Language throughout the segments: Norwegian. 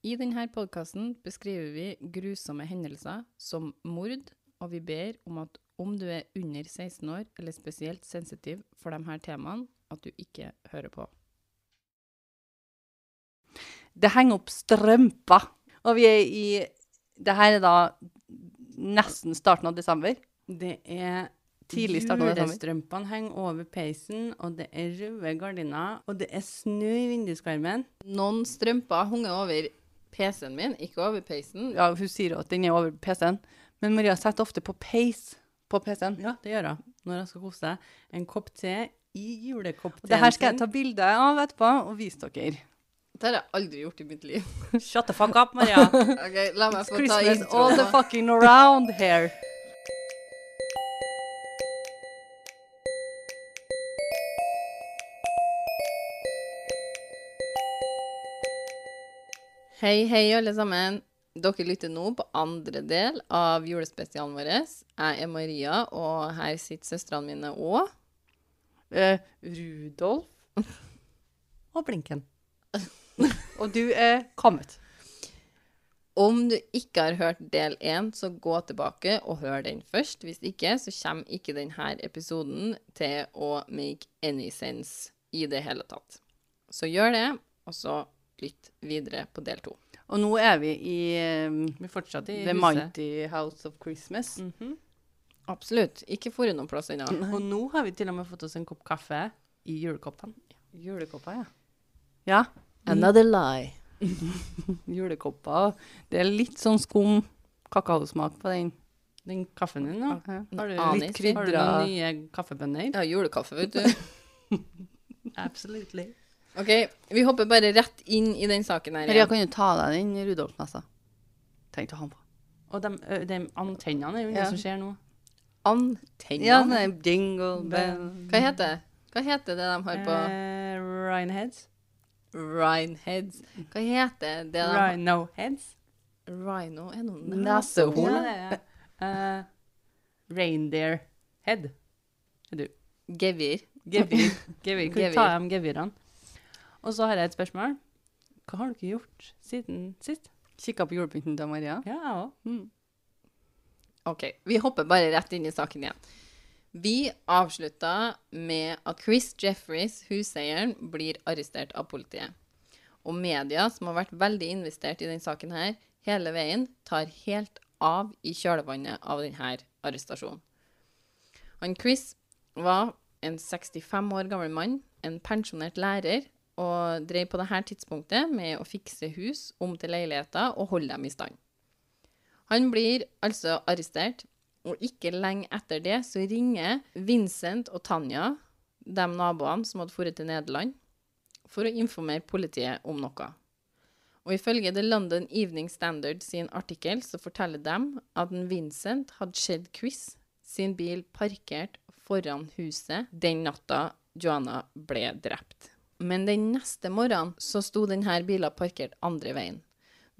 I denne podkasten beskriver vi grusomme hendelser som mord, og vi ber om at om du er under 16 år eller spesielt sensitiv for disse temaene, at du ikke hører på. Det henger opp strømper. Og vi er i Det her er da nesten starten av desember. Det er Tidlig starten av desember. Julestrømpene henger over peisen, og det er røde gardiner, og det er snø i vinduskarmen. Noen strømper hunger over PC-en min, ikke over peisen. Ja, hun sier at den er over PC-en. Men Maria setter ofte på peis på PC-en. Ja, det gjør hun når hun skal kose seg. En kopp te i julekoppteen det her skal jeg ta bilde av etterpå og vise dere. Det har jeg aldri gjort i mitt liv. Shut the fuck up, Maria. Ok, La meg få ta Christmas all the fucking around here. Hei, hei, alle sammen. Dere lytter nå på andre del av julespesialen vår. Jeg er Maria, og her sitter søstrene mine òg. Eh, Rudolf. Og blinken. Og du er kommet. Om du ikke har hørt del én, så gå tilbake og hør den først. Hvis ikke, så kommer ikke denne episoden til å make any sense i det hele tatt. Så gjør det, og så lytt videre på del to. Og nå er vi i um, Vi fortsatte i The huset. Mighty House of Christmas. Mhm. Absolutt. Ikke for noen plass ennå. Og nå har vi til og med fått oss en kopp kaffe i julekoppen. Julekopper, ja. Ja, Another lie. julekopper. Det er litt sånn skum kakaosmak på den. Den kaffen din, da? Ja. Har du, Anis. litt krydra. Har du noen nye kaffebønner? Ja, julekaffe, vet du. Absolutely. OK, vi hopper bare rett inn i den saken her. Maria, kan du ta deg den Rudolf-nessa? Tenkte han på. Og de, de antennene er jo Ja. det som skjer nå. Antennene. Ja, nei, er jingle bell. Hva heter det? Hva heter det de har på Eh, Rhineheads. Rhineheads? Hva heter det de har Rhinoheads. Rhino er noe Nesehorn. Ja. Eh, reindeer head. Er du? Gevir. Gevir. Gevir. Kan du ta dem gevirene? Og så har jeg et spørsmål. Hva har dere gjort siden sist? Kikka på julepynten til Maria. Ja, jeg òg. Mm. OK, vi hopper bare rett inn i saken igjen. Vi avslutta med at Chris Jeffries, huseieren, blir arrestert av politiet. Og media, som har vært veldig investert i denne saken her, hele veien, tar helt av i kjølvannet av denne arrestasjonen. Han Chris var en 65 år gammel mann, en pensjonert lærer, og drev på dette tidspunktet med å fikse hus om til leiligheter og holde dem i stand. Han blir altså arrestert, og ikke lenge etter det så ringer Vincent og Tanja, de naboene som hadde dratt til Nederland, for å informere politiet om noe. Og ifølge The London Evening Standard sin artikkel så forteller de at en Vincent hadde sett Chris sin bil parkert foran huset den natta Joanna ble drept. Men den neste morgenen så sto denne bilen parkert andre veien.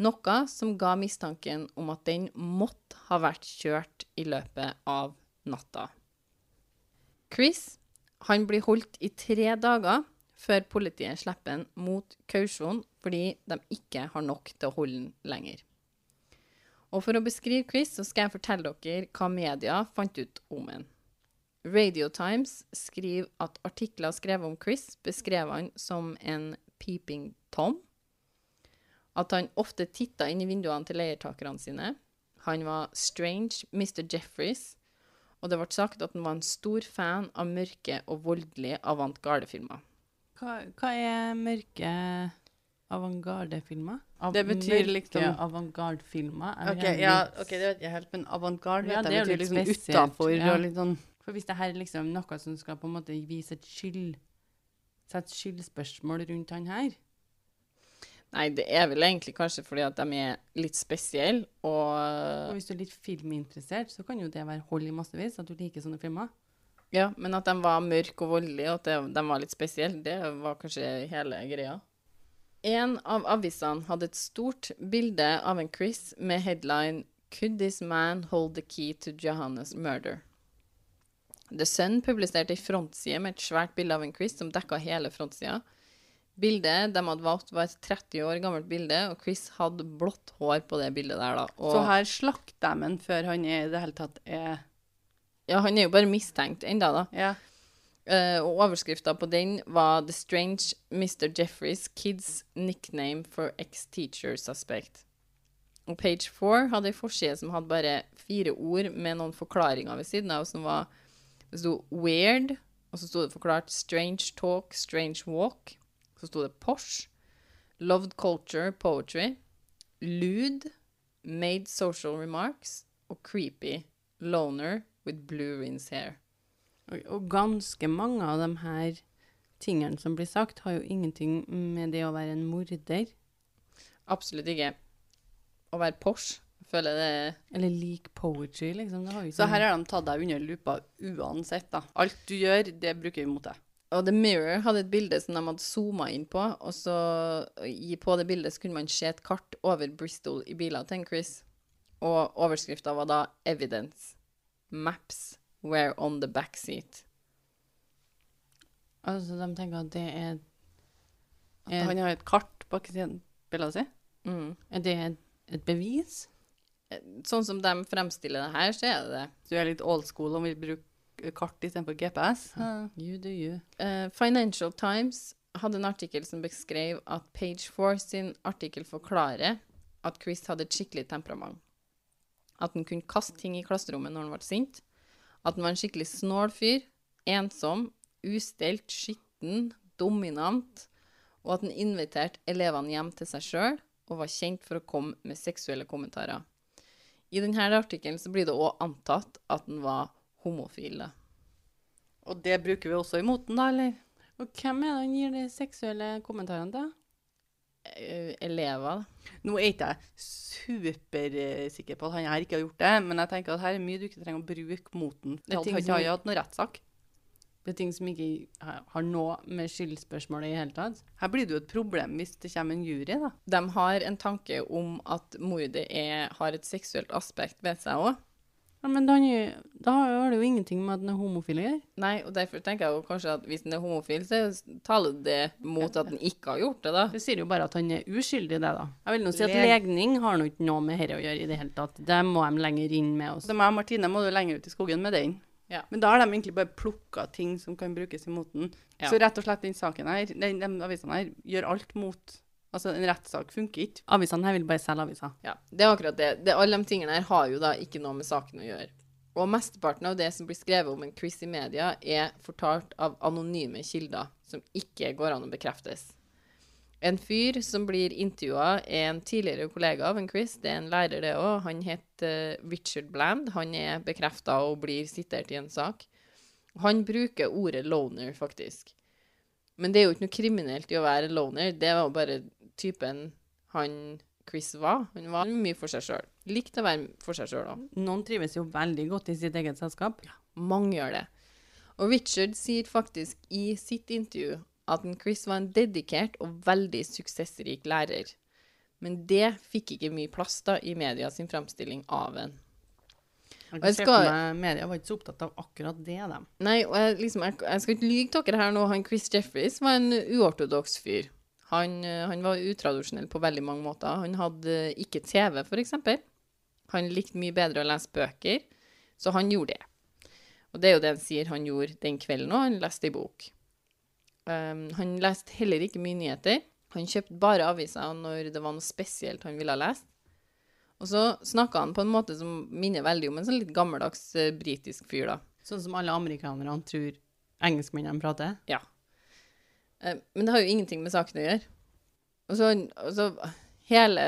Noe som ga mistanken om at den måtte ha vært kjørt i løpet av natta. Chris han blir holdt i tre dager før politiet slipper han mot kausjon fordi de ikke har nok til å holde han lenger. Og For å beskrive Chris så skal jeg fortelle dere hva media fant ut om han. Radio Times skriver at artikler skrevet om Chris beskrev han som en peeping Tom. At han ofte titta inn i vinduene til leietakerne sine. Han var strange Mr. Jeffries. Og det ble sagt at han var en stor fan av mørke og voldelige avantgardefilmer. Hva, hva er mørke avantgarde-filmer? Av- Det betyr mørke liksom- avantgarde-filmer? Okay, Ok, ja, ok, det vet jeg helt, men avantgarde Ja, det betyr liksom utafor ja. og litt sånn For hvis det her er liksom noe som skal på en måte vise et skyld Sette skyldspørsmål rundt han her Nei, det er vel egentlig kanskje fordi at de er litt spesielle, Og og hvis du er litt filminteressert, så kan jo det være hold i massevis at du liker sånne filmer. Ja, men at de var mørke og voldelige, og at de var litt spesielle, det var kanskje hele greia. En av avisene hadde et stort bilde av en Chris med headline 'Could this man hold the key to Johannes murder?' The Sun publiserte ei frontside med et svært bilde av en Chris som dekka hele frontsida. Bildet de hadde valgt, var et 30 år gammelt bilde, og Chris hadde blått hår på det bildet der, da. Og, Så her slakter de ham før han i det hele tatt er Ja, han er jo bare mistenkt enda, da. Ja. Uh, og overskrifta på den var 'The Strange Mr. Jeffreys Kids Nickname for Ex-Teacher Suspect'. Og page 4 hadde ei forside som hadde bare fire ord med noen forklaringer ved siden av, som var Det sto 'weird', og så sto det forklart 'strange talk, strange walk'. Så sto det 'Posh', 'loved culture, poetry', 'lewd', 'made social remarks' og 'creepy', 'loner with blue rins hair'. Og, og ganske mange av de her tingene som blir sagt, har jo ingenting med det å være en morder. Absolutt ikke. Å være Porsche, føler det Eller like poetry, liksom. Det har Så her har de tatt deg under lupa uansett, da. Alt du gjør, det bruker vi mot deg. Og The Mirror hadde et bilde som de hadde zooma inn på, og så på det bildet så kunne man se et kart over Bristol i biler til Chris. Og overskrifta var da 'Evidence'. Maps were on the backseat. Altså, de tenker at det er At han har et kart bak bildet sitt. Mm. Er det et, et bevis? Sånn som de fremstiller det her, så er det det. Du er litt old school og vil bruke kart istedenfor GPS. You do you. Uh, Financial Times hadde en artikkel som beskrev at Page 4 sin artikkel forklarer at Chris hadde et skikkelig temperament. At han kunne kaste ting i klasserommet når han ble sint. At han var en skikkelig snål fyr. Ensom, ustelt, skitten, dominant. Og at han inviterte elevene hjem til seg sjøl og var kjent for å komme med seksuelle kommentarer. I denne artikkelen så blir det òg antatt at han var homofil. da. Og det bruker vi også imot moten, da, eller? Og hvem er det han gir de seksuelle kommentarene til? Eh, Elever. Nå er ikke jeg supersikker på at han her ikke har gjort det, men jeg tenker at her er mye du ikke trenger å bruke mot den. Det er ting hadde ikke hatt noe rettssak. Det er ting som ikke har har noe med skyldspørsmålet i hele tatt. Her blir det jo et problem hvis det kommer en jury, da. De har en tanke om at mordet er, har et seksuelt aspekt ved seg òg. Ja, men da, da har det jo ingenting med at den er homofil å gjøre. Nei, og derfor tenker jeg jo kanskje at hvis den er homofil, så taler det mot at den ikke har gjort det, da. Det sier jo bare at han er uskyldig, det, da. Jeg vil nå si at Leg- legning har nå ikke noe med dette å gjøre i det hele tatt. Det må de lenger inn med oss. Så meg og Martine må du lenger ut i skogen med den. Ja. Men da har de egentlig bare plukka ting som kan brukes imot den. Ja. Så rett og slett den saken her, den, de avisene her, gjør alt mot Altså, en rettssak funker ikke. Avisene her vil bare selge aviser. Ja, det er akkurat det. det. Alle de tingene her har jo da ikke noe med saken å gjøre. Og mesteparten av det som blir skrevet om en quiz i media, er fortalt av anonyme kilder, som ikke går an å bekreftes. En fyr som blir intervjua, er en tidligere kollega av en Chris. Det er en lærer, det òg. Han het eh, Richard Bland. Han er bekrefta og blir sitert i en sak. Han bruker ordet 'loner', faktisk. Men det er jo ikke noe kriminelt i å være loner. Det var jo bare typen han Chris var. Han var mye for seg sjøl. Likte å være for seg sjøl òg. Noen trives jo veldig godt i sitt eget selskap. Mange gjør det. Og Richard sier faktisk i sitt intervju at en Chris var en dedikert og veldig suksessrik lærer. Men det fikk ikke mye plass da i media sin framstilling av en. Jeg ser skal- for meg Media var ikke så opptatt av akkurat det, dem. Nei, og jeg, liksom, jeg, jeg skal ikke til dere her nå. Han Chris Jeffries var en uortodoks fyr. Han, eh, han var utradisjonell på veldig mange måter. Han hadde ikke TV, eksempel. Han likte mye bedre å lese bøker, så han gjorde det. Og det er jo det han sier han gjorde den kvelden òg. Han leste ei bok. Um, han leste heller ikke mye nyheter. Han kjøpte bare aviser når det var noe spesielt han ville ha lest. Og så snakka han på en måte som minner veldig om en sånn litt gammeldags uh, britisk fyr, da. Sånn som alle amerikanerne tror engelskmennene prater. Ja. Uh, Men det har jo ingenting med saken å gjøre. Og så, og så hele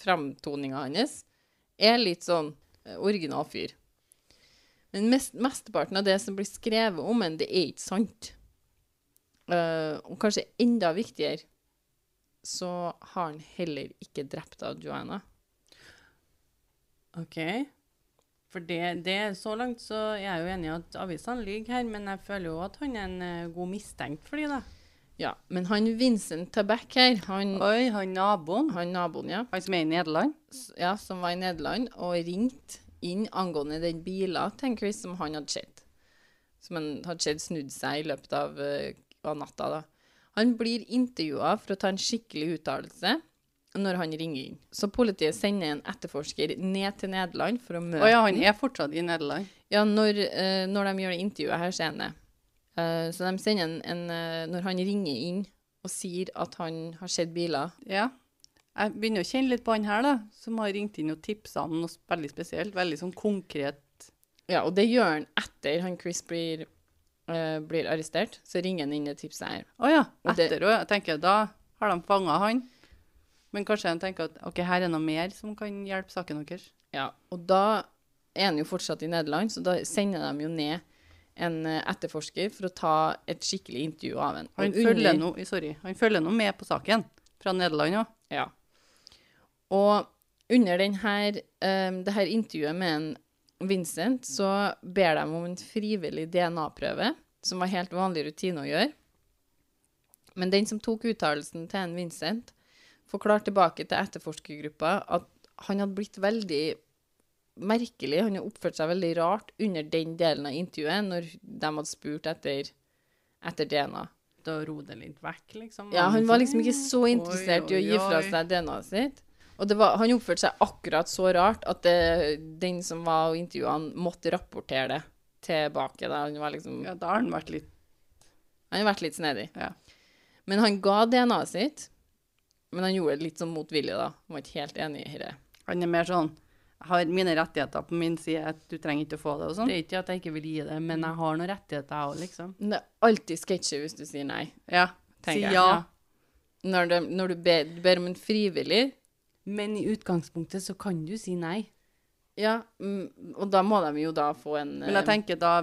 framtoninga hans er litt sånn uh, original fyr. Men mest, mesteparten av det som blir skrevet om en, det er ikke sant. Eh, og kanskje enda viktigere, så har han heller ikke drept av Joanna. OK. For det, det, så langt så jeg er jo enig i at avisene lyver her, men jeg føler jo at han er en eh, god mistenkt for de, da. Ja, men han Vincent Tabak her, han, Oi, han naboen. han naboen, ja. Han som er i Nederland. ja, som var i Nederland, og ringte inn angående den bilen til Chris som han hadde sett. Som han hadde sett snudd seg i løpet av, eh, av natta. da. Han blir intervjua for å ta en skikkelig uttalelse når han ringer inn. Så politiet sender en etterforsker ned til Nederland for å møte Å ja, han er fortsatt i Nederland. Ja, når, uh, når de gjør det intervjuet her så det. Uh, så de sender en, en uh, Når han ringer inn og sier at han har sett biler Ja. Jeg begynner å kjenne litt på han her, da, som har ringt inn og tipsa om noe veldig spesielt. Veldig sånn konkret. Ja, og det gjør han etter han Chris blir, eh, blir arrestert. Så ringer han inn det tipset her. Å ja, Og det- etter òg. Jeg tenker, da har de fanga han. Men kanskje de tenker at OK, her er noe mer som kan hjelpe saken deres. Ja, og da er han jo fortsatt i Nederland, så da sender de jo ned en eh, etterforsker for å ta et skikkelig intervju av han. Han følger sorry, han følger nå med på saken fra Nederland òg. Ja. Og under denne, her, eh, det her intervjuet med en Vincent, så ber de om en frivillig DNA-prøve, som var helt vanlig rutine å gjøre. Men den som tok uttalelsen til en Vincent, forklarte tilbake til etterforskergruppa at han hadde blitt veldig merkelig, han hadde oppført seg veldig rart under den delen av intervjuet, når de hadde spurt etter, etter DNA. Da ro det litt vekk, liksom. Ja, han var liksom ikke så Oi, interessert i å gi fra seg DNA-et sitt. Og det var, han oppførte seg akkurat så rart at det, den som var og intervjua han, måtte rapportere det tilbake. Da. Han var liksom Ja, da har han vært litt Han har vært litt snedig. Ja. Men han ga DNA-et sitt. Men han gjorde det litt sånn motvillig, da. Han var ikke helt enig i det. Han er mer sånn Jeg har mine rettigheter på min side, at du trenger ikke å få det og sånn. Det er ikke at jeg ikke vil gi det, men jeg har noen rettigheter, jeg òg, liksom. Det er alltid sketsjy hvis du sier nei. Ja. Si jeg. ja. Når, du, når du, ber, du ber om en frivillig Men i utgangspunktet så kan du si nei. Ja, mm, og da må de jo da få en Men jeg eh, tenker da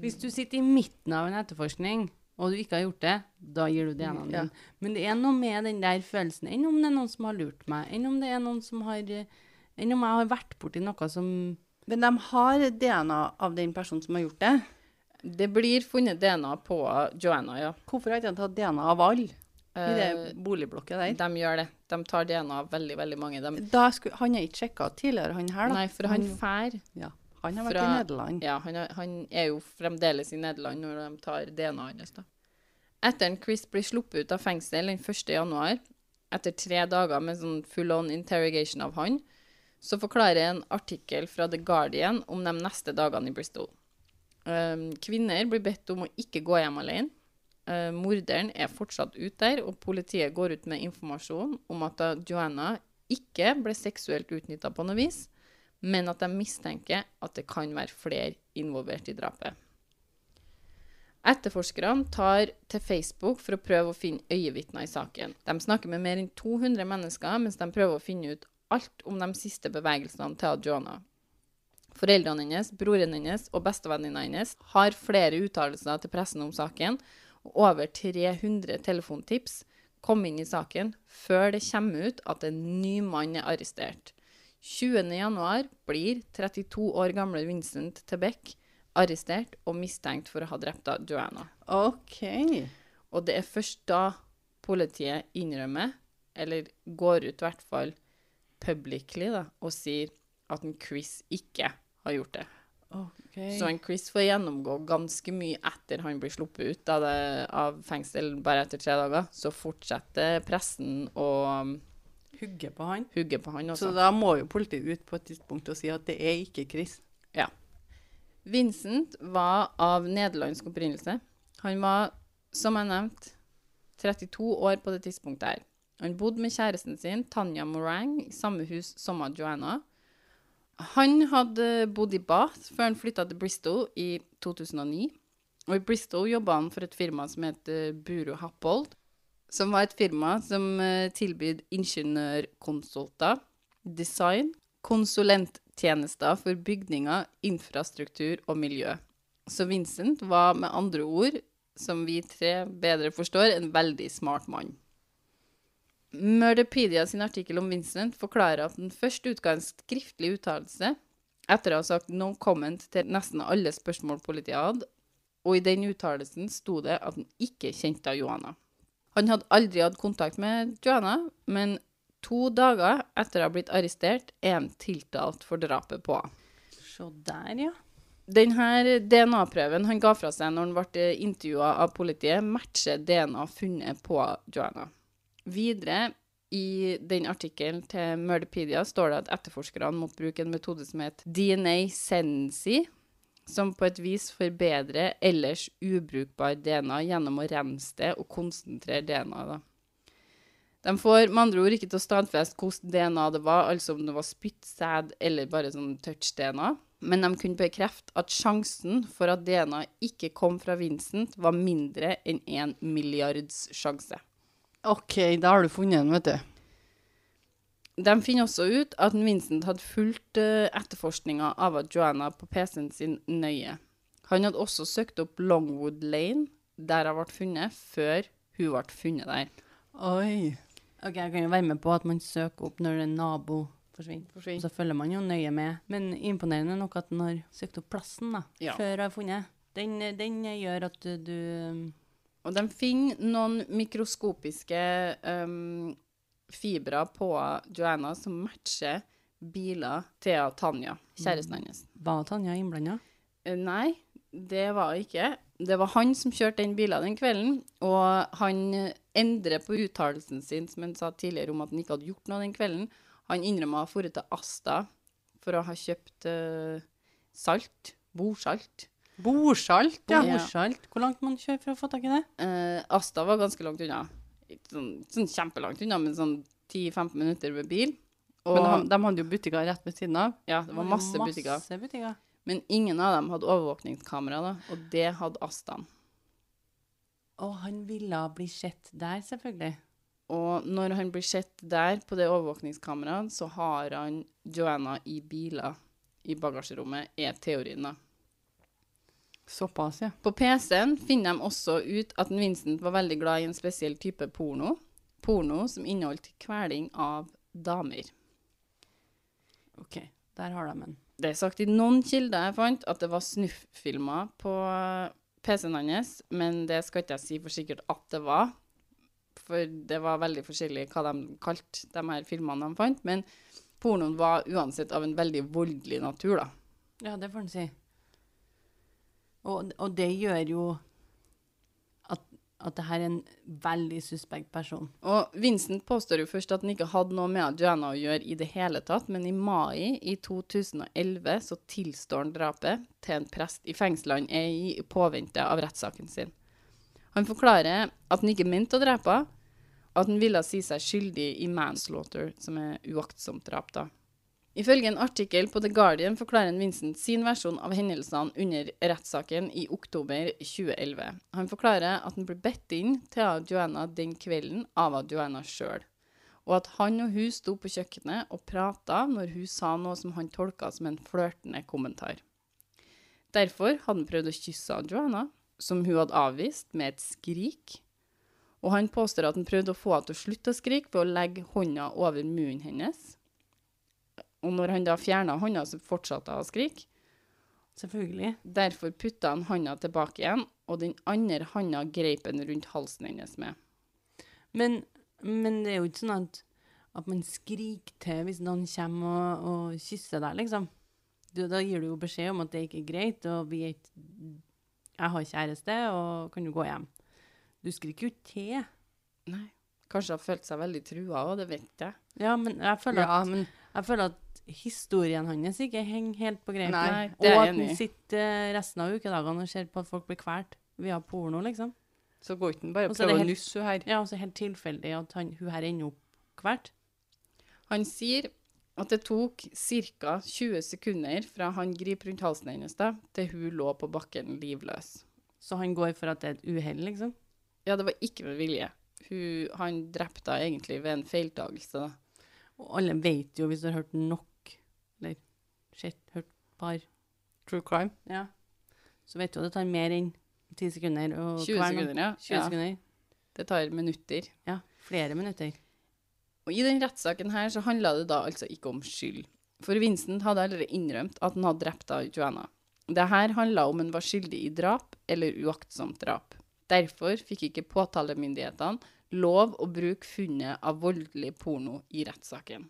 Hvis du sitter i midten av en etterforskning, og du ikke har gjort det, da gir du DNA-en Ja. din. Men det er noe med den der følelsen, enn om det er noen som har lurt meg, enn om det er noen som har eh, Enn om jeg har vært borti noe som Men de har DNA av den personen som har gjort det. Det blir funnet DNA på Joanna, ja. Hvorfor har de ikke tatt DNA av alle i det Eh, boligblokket der? de gjør det. De tar DNA av veldig, veldig mange. De, skulle, han har ikke sjekka tidligere, han her, da. nei, for han fær. ja, han har vært fra- i Nederland. Ja, han, er- han er jo fremdeles i Nederland når de tar DNA-et hans, da. Etter en Chris blir sluppet ut av fengsel den 1. januar, etter tre dager med sånn full on interrogation av han, så forklarer en artikkel fra The Guardian om de neste dagene i Bristol. Um, kvinner blir bedt om å ikke gå hjem alene. Uh, morderen er fortsatt ute der, og politiet går ut med informasjon om at Joanna ikke ble seksuelt utnytta på noe vis, men at de mistenker at det kan være flere involvert i drapet. Etterforskerne tar til Facebook for å prøve å finne øyevitner i saken. De snakker med mer enn 200 mennesker mens de prøver å finne ut alt om de siste bevegelsene til Joanna. Foreldrene hennes, broren hennes og bestevenninna hennes har flere uttalelser til pressen om saken, over 300 telefontips kom inn i saken før det kommer ut at en ny mann er arrestert. 20. januar blir 32 år gamle Vincent Tebeck arrestert og mistenkt for å ha drept Joanna. OK. Og det er først da politiet innrømmer, eller går ut i hvert fall publicly, da, og sier at en Chris ikke har gjort det. Ok. Så han Chris får gjennomgå ganske mye etter han blir sluppet ut av, det, av fengsel bare etter tre dager. Så fortsetter pressen å Hugge på han. hugge på han Så da må jo politiet ut på et tidspunkt og si at det er ikke Chris. Ja. Vincent var av nederlandsk opprinnelse. Han var, som jeg nevnte, 32 år på det tidspunktet her. Han bodde med kjæresten sin, Tanja Morang, i samme hus som Joanna. Han hadde bodd i Bath før han flytta til Bristol i 2009. Og i Bristol jobba han for et firma som heter Buro Happold, som var et firma som eh, tilbød ingeniørkonsulter, design, konsulenttjenester for bygninger, infrastruktur og miljø. Så Vincent var med andre ord, som vi tre bedre forstår, en veldig smart mann. Murderpedia sin artikkel om Vincent forklarer at han først utga en skriftlig uttalelse etter å ha sagt no comment til nesten alle spørsmål politiet hadde, og i den uttalelsen sto det at han ikke kjente Johanna. Han hadde aldri hatt kontakt med Johanna, men to dager etter å ha blitt arrestert, er han tiltalt for drapet på henne. Se der, ja. Denne DNA-prøven han ga fra seg når han ble intervjua av politiet, matcher DNA funnet på Joanna. Videre i den artikkelen til Murderpedia står det at etterforskerne måtte bruke en metode som heter DNA Sensi, som på et vis forbedrer ellers ubrukbar DNA gjennom å rense det og konsentrere DNA. De får med andre ord ikke til å stadfeste hvordan DNA det var, altså om det var spytt, sæd eller bare sånn touch-DNA. Men de kunne bekrefte at sjansen for at DNA ikke kom fra Vincent, var mindre enn en milliards sjanse. OK, da har du funnet den, vet du. De finner også ut at Vincent hadde fulgt uh, etterforskninga av at Joanna på PC-en sin nøye. Han hadde også søkt opp Longwood Lane, der hun ble funnet, før hun ble funnet der. Oi. Ok, Jeg kan jo være med på at man søker opp når en nabo forsvinner. forsvinner. så følger man jo nøye med. Men imponerende nok at den har søkt opp plassen da, Ja. før hun har funnet. Den, den gjør at du, du Og de finner noen mikroskopiske um, fibre på Joanna som matcher biler til Tanja, kjæresten hennes. Var Tanja innblanda? Eh, Nei, det var ikke. Det var han som kjørte den bilen den kvelden, og han endrer på uttalelsen sin, som han sa tidligere om at han ikke hadde gjort noe den kvelden. Han innrømmer å ha dratt til Asta for å ha kjøpt uh, salt, bordsalt. Bordsalt, ja. Borsalt. Hvor langt må man kjøre for å få tak i det? Eh, Asta var ganske langt unna. Sånn, sånn kjempelangt unna, men sånn 10-15 minutter med bil. Og Men de, de hadde jo butikker rett ved siden av. ja, det var masse butikker. Masse butikker. Men ingen av dem hadde overvåkningskamera, da, og det hadde Astan. Og han ville bli sett der, selvfølgelig. Og når han blir sett der på det overvåkningskameraet, så har han Joanna i biler i bagasjerommet, er teorien, da. Såpass, ja. På PC-en finner de også ut at Vincent var veldig glad i en spesiell type porno. Porno som inneholdt kveling av damer. OK, der har de en. Det er sagt i noen kilder jeg fant, at det var snufffilmer på PC-en hans, men det skal ikke jeg si for sikkert at det var. For det var veldig forskjellig hva de kalte de her filmene de fant. Men pornoen var uansett av en veldig voldelig natur, da. Ja, det får en si. Og, og det gjør jo at, at det her er en veldig suspekt person. Og Vincent påstår jo først at han ikke hadde noe med Joanna å gjøre i det hele tatt, men i mai i 2011 så tilstår han drapet til en prest i fengslene i påvente av rettssaken sin. Han forklarer at han ikke mente å drepe henne, at han ville si seg skyldig i manslaughter, som er uaktsomt drap, da. Ifølge en artikkel på The Guardian forklarer Vincent sin versjon av hendelsene under rettssaken i oktober 2011. Han forklarer at han ble bedt inn til Joanna den kvelden av Joanna sjøl, og at han og hun sto på kjøkkenet og prata når hun sa noe som han tolka som en flørtende kommentar. Derfor hadde han prøvd å kysse Joanna, som hun hadde avvist med et skrik. Og han påstår at han prøvde å få henne til å slutte å skrike ved å legge hånda over munnen hennes. Og når han da fjerna hånda, så fortsatte hun å skrike. Selvfølgelig. Derfor putta han hånda tilbake igjen, og den andre hånda greip han rundt halsen hennes med. Men, men det er jo ikke sånn at, at man skriker til hvis noen kommer og, og kysser deg, liksom. Du, da gir du jo beskjed om at det ikke er greit, og vi er ikke Jeg har kjæreste, og kan du gå hjem? Du skriker jo ikke til. Nei. Kanskje hun følte seg veldig trua òg, det vet jeg. Ja, men jeg føler, Ja, at, men jeg føler at historien hans ikke henger helt på greip. Nei, og er at han sitter eh, resten av ukedagene og ser på at folk blir kvalt via porno, liksom. så går ikke han bare Og er prøver å helt- nusse hun her. Ja, og så helt tilfeldig at han, hun her ender opp kvalt. Han sier at det tok ca. 20 sekunder fra han griper rundt halsen hennes da, til hun lå på bakken livløs. Så han går for at det er et uhell, liksom. Ja, det var ikke med vilje. Hun, han drepte henne egentlig ved en feiltagelse. Og alle vet jo, hvis du har hørt nok, eller sett, hørt par, True crime. ja, så vet du at det tar mer enn 10 sekunder. Og 20 kvern, sekunder, ja. 20 ja. sekunder. Det tar minutter. Ja, flere minutter. Og I den rettssaken her så handla det da altså ikke om skyld. For Vincent hadde allerede innrømt at han hadde drept av Joanna. Det her handla om hun var skyldig i drap eller uaktsomt drap. Derfor fikk ikke påtalemyndighetene lov å bruke funnet av voldelig porno i rettssaken.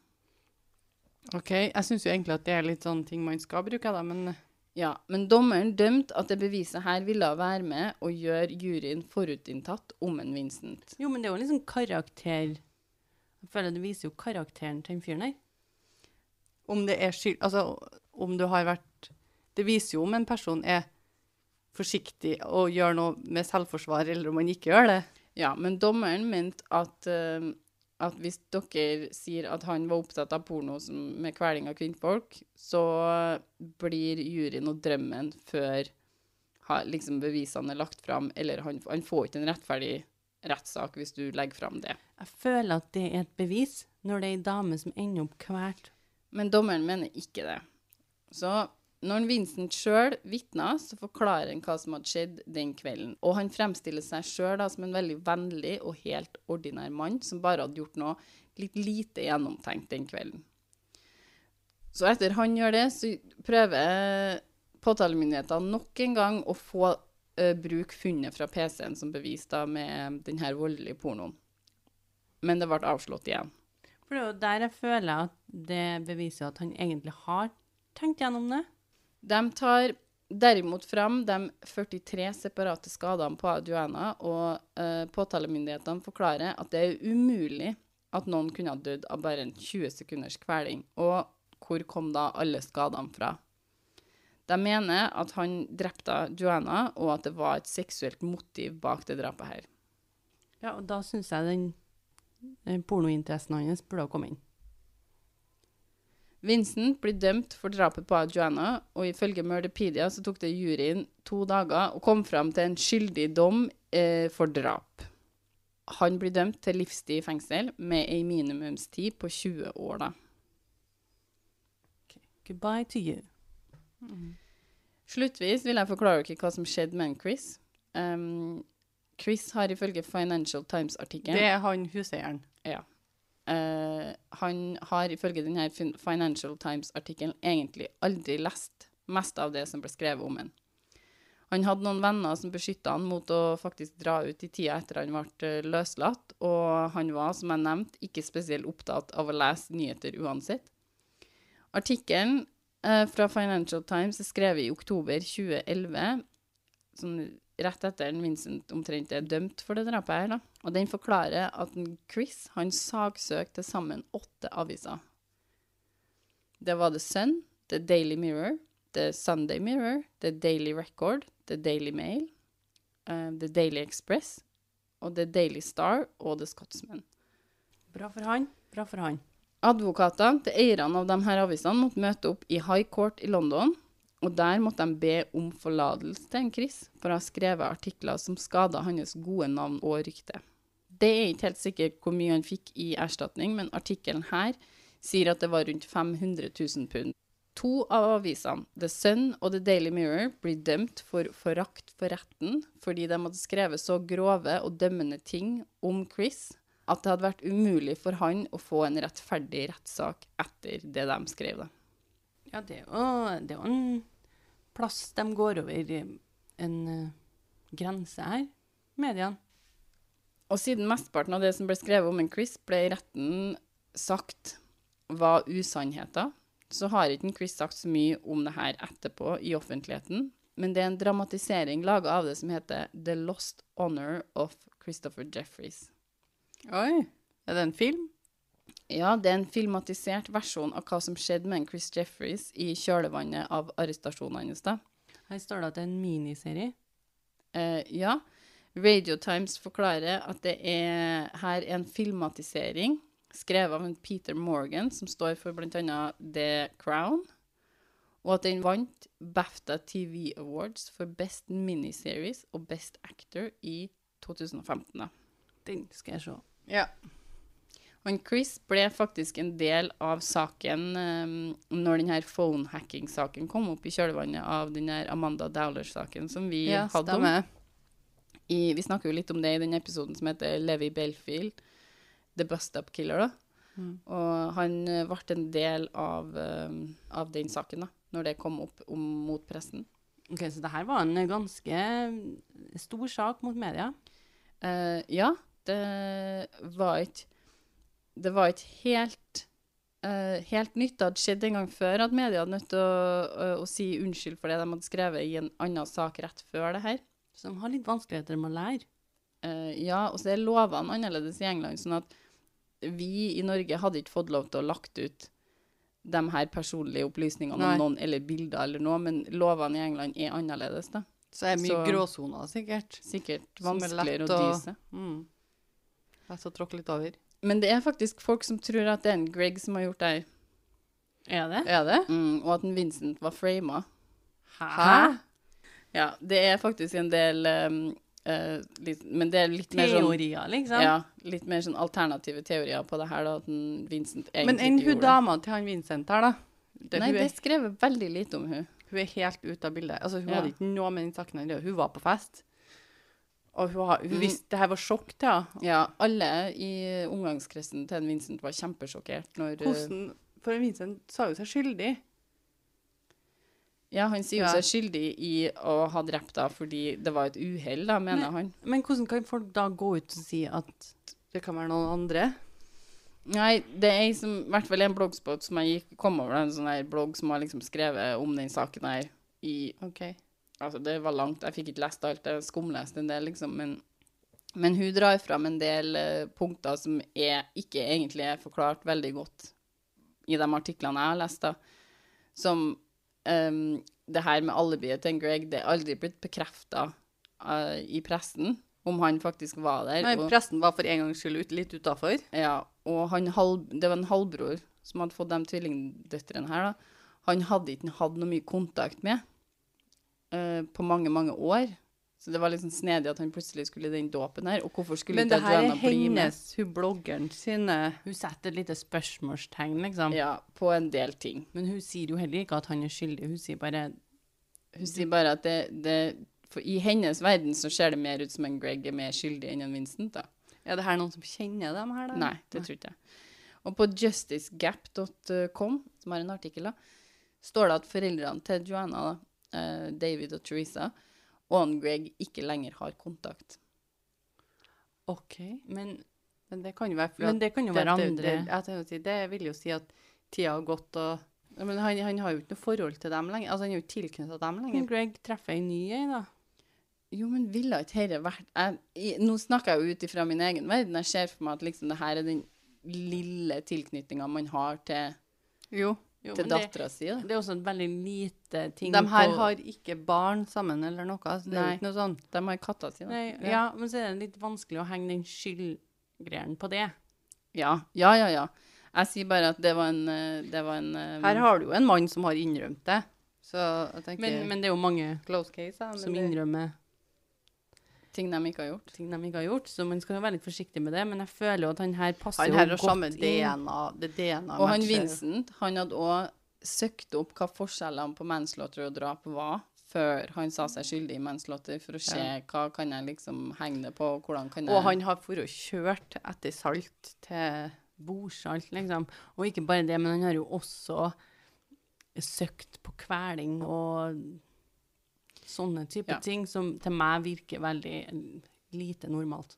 OK, jeg syns jo egentlig at det er litt sånn ting man skal bruke, da, men Ja, men dommeren dømte at det beviset her ville være med og gjøre juryen forutinntatt om en Vincent. Jo, men det er jo liksom karakter Jeg føler det viser jo karakteren til den fyren her. Om det er skyld Altså, om du har vært Det viser jo om en person er forsiktig og gjør noe med selvforsvar, eller om han ikke gjør det. Ja, men dommeren mente at, uh, at hvis dere sier at han var opptatt av porno som, med kveling av kvinnfolk, så blir juryen og drømmen før ha, liksom bevisene er lagt fram, eller han, han får ikke en rettferdig rettssak hvis du legger fram det. Jeg føler at det er et bevis når det er ei dame som ender opp kvalt. Men dommeren mener ikke det. Så når Vincent sjøl vitner, så forklarer han hva som hadde skjedd den kvelden. Og han fremstiller seg sjøl som en veldig vennlig og helt ordinær mann som bare hadde gjort noe litt lite gjennomtenkt den kvelden. Så etter han gjør det, så prøver påtalemyndighetene nok en gang å få uh, bruk funnet fra PC-en som bevis da med denne voldelige pornoen. Men det ble avslått igjen. For det er jo der jeg føler at det beviser at han egentlig har tenkt gjennom det. De tar derimot fram de 43 separate skadene på Joanna, og uh, påtalemyndighetene forklarer at det er umulig at noen kunne ha dødd av bare en 20 sekunders kveling. Og hvor kom da alle skadene fra? De mener at han drepte Joanna, og at det var et seksuelt motiv bak det drapet her. Ja, og da syns jeg den pornointeressen hans burde ha kommet inn. Vincent blir dømt for drapet på Joanna, og ifølge Murderpedia så tok det juryen to dager å komme fram til en skyldig dom eh, for drap. Han blir dømt til livstid i fengsel med ei minimumstid på 20 år, da. Goodbye to you. Sluttvis vil jeg forklare dere hva som skjedde med Chris. Um, Chris har ifølge Financial Times-artikkelen Det er han huseieren. Ja. Eh, han har ifølge denne Financial Times-artikkelen egentlig aldri lest mest av det som ble skrevet om ham. Han hadde noen venner som beskytta han mot å faktisk dra ut i tida etter han ble eh, løslatt, og han var, som jeg nevnte, ikke spesielt opptatt av å lese nyheter uansett. Artikkelen uh, fra Financial Times er skrevet i oktober 2011, sånn rett etter at Vincent omtrent er dømt for det drapet her, da. Og den forklarer at en Chris, han saksøkte til sammen åtte aviser. Det var The Sun, The Daily Mirror, The Sunday Mirror, The Daily Record, The Daily Mail, uh, The Daily Express, og The Daily Star og The Scotsman. Bra for han, bra for han. Advokatene til eierne av de her avisene måtte møte opp i High Court i London, og der måtte de be om forlatelse til en Chris for å ha skrevet artikler som skada hans gode navn og rykte. Det er ikke helt sikkert hvor mye han fikk i erstatning, men artikkelen her sier at det var rundt 500 000 pund. To av avisene, The Sun og The Daily Mirror, blir dømt for forakt for retten fordi de hadde skrevet så grove og dømmende ting om Chris at det hadde vært umulig for han å få en rettferdig rettssak etter det de skrev. Ja, det er det er jo en plass de går over en eh, grense her, mediene. Og siden mesteparten av det som ble skrevet om en Chris, ble i retten sagt var usannheter, så har ikke en Chris sagt så mye om det her etterpå i offentligheten. Men det er en dramatisering laga av det som heter The Lost Honor of Christopher Jeffreys. Oi. Er det en film? Ja, det er en filmatisert versjon av hva som skjedde med en Chris Jeffries i kjølvannet av arrestasjonen hans. da. Her står det at det er en miniserie. Eh, ja. Radio Times forklarer at det er her en filmatisering skrevet av en Peter Morgan, som står for bl.a. The Crown, og at den vant BAFTA TV Awards for Best Miniseries og Best Actor i 2015. da. Den skal jeg se. Ja. Han Chris ble faktisk en del av saken um, når denne phone-hacking-saken kom opp i kjølvannet av den her Amanda Dowler-saken som vi ja, hadde om. I, vi snakker jo litt om det i den episoden som heter Levi Belfield, The Bust Up Killer. da. Mm. Og han eh, ble en del av, um, av den saken da, når det kom opp om, mot pressen. Ok, Så det her var en ganske stor sak mot media. Uh, ja, det var ikke Det var ikke helt uh, helt nytt. Det hadde skjedd en gang før at media hadde nødt til å, å, å si unnskyld for det de hadde skrevet i en annen sak rett før det her. Så de har litt vanskeligheter med å lære. Uh, ja, og så er lovene annerledes i England, sånn at vi i Norge hadde ikke fått lov til å lagt ut de her personlige opplysningene Nei. om noen, eller bilder eller noe, men lovene i England er annerledes, da. Så det er mye gråsoner, sikkert. Sikkert er vanskeligere å dyse. Mm. Lett å tråkke litt over. Men det er faktisk folk som tror at det er en Greg som har gjort det her. Er det? Er det? Mm, og at en Vincent var frama. Hæ? Ja, det er faktisk en del um, uh, litt, Men det er litt mer sånn Teorier, liksom? Ja, litt mer sånn alternative teorier på det her, da, at en Vincent egentlig Men enn hun gjorde det. dama til han Vincent her, da? Det, Nei, det er skrevet veldig lite om hun. hun er helt ute av bildet. Altså, hun Ja. hadde ikke noe med den saken å gjøre. Hun var på fest. Og hun, har, hun Mm. visste det her var sjokk til henne. Ja, alle i omgangskretsen til en Vincent var kjempesjokkert når eh, Hvordan For en Vincent sa jo seg skyldig. Ja, han sier jo Ja. seg skyldig i å ha drept henne fordi det var et uhell, da, mener han. Men hvordan kan folk da gå ut og si at Det kan være noen andre. Nei, det er som, i hvert fall en bloggspot som jeg gikk, kom over, en sånn her blogg som har liksom skrevet om den saken her i OK. Altså, det var langt. Jeg fikk ikke lest alt. Jeg skumleste en del, liksom. Men, men hun drar fram en del eh, punkter som er, ikke egentlig er forklart veldig godt i de artiklene jeg har lest, da. Som um, det her med alibiet til Greg, det er aldri blitt bekrefta i pressen om han faktisk var der. Nei, presten var for en gangs skyld ut, litt utafor. ja, og han halv, det var en halvbror som hadde fått de tvillingdøtrene her, da. Han hadde ikke hatt noe mye kontakt med eh, på mange, mange år. Så det var liksom snedig at han plutselig skulle i den dåpen her. Og hvorfor skulle Men ikke det her er Adriana bli med? hennes, hun bloggeren sine Hun setter et lite spørsmålstegn, liksom. Ja, på en del ting. Men hun sier jo heller ikke at han er skyldig. Hun sier bare Hun sier bare at det, det For i hennes verden så ser det mer ut som en Greg er mer skyldig enn en Vincent, da. Er det her noen som kjenner dem her, da? Nei, det tror ikke jeg. Og på justicegap.com, som har en artikkel, da, står det at foreldrene til Joanna, da, David og Teresa, og han Greg ikke lenger har kontakt. OK. Men, Men det kan jo være men det kan jo være andre det, det vil jo si at tida har gått, og Men han, han har jo ikke noe forhold til dem lenger. Altså, han er jo ikke tilknyttet dem lenger. Men. Greg treffer ei ny ei, da. Jo, men ville ikke dette vært jeg, i, Nå snakker jeg jo ut ifra min egen verden. Jeg ser for meg at liksom det her er den lille tilknytninga man har til, Jo. Jo, til det, dattera si. da. det er også en veldig lite ting De her på- har ikke barn sammen eller noe. Altså, det er Nei. ikke noe sånn. De har katta si, da. Nei, ja, men så er det litt vanskelig å henge den skyldgreien på det. Ja, ja, ja. ja. Jeg sier bare at det var en, eh, det var en eh, Her har du jo en mann som har innrømt det. Så jeg tenker Men, men det er jo mange Close case, ja. Som det, innrømmer ting de ikke har gjort. ting de ikke har gjort, så man skal jo være litt forsiktig med det. Men jeg føler jo at han her passer han her har godt inn. DNA. Det DNA Og han. Vincent han hadde òg søkt opp hva forskjellene på manslaughter og drap var, før han sa seg skyldig i manslaughter, for å se Ja. hva kan jeg liksom henge det på, hvordan kan jeg Og han har for å kjørt etter salt til Bordsalt, liksom. Og ikke bare det, men han har jo også søkt på kveling og sånne type Ja. ting som til meg virker veldig lite normalt.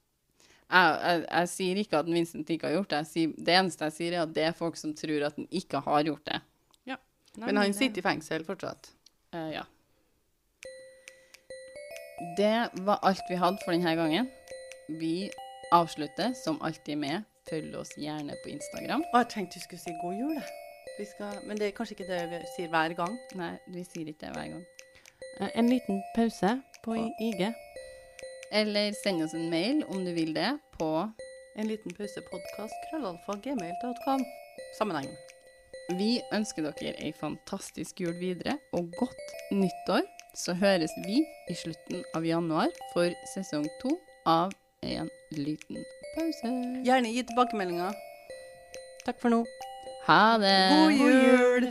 jeg, jeg, jeg sier ikke at Vincent ikke har gjort det. Jeg sier, det eneste jeg sier, er at det er folk som tror at han ikke har gjort det. Nei, Men han det- sitter i fengsel fortsatt. Uh, ja. Det var alt vi hadde for denne gangen. Vi avslutter som alltid med følg oss gjerne på Instagram. Å, jeg tenkte du skulle si god jul, jeg. Skal, men det er kanskje ikke det vi sier hver gang. Nei, vi sier ikke det hver gang. Eh, En liten pause på IG. Eller send oss en mail om du vil det, på En liten pausepodkast, krøllalfa, gmail.com. Sammenheng. Vi ønsker dere ei fantastisk jul videre, og godt nyttår. Så høres vi i slutten av januar for sesong to av En liten pause. Gjerne gi tilbakemeldinger. Takk for nå. Ha det! God jul!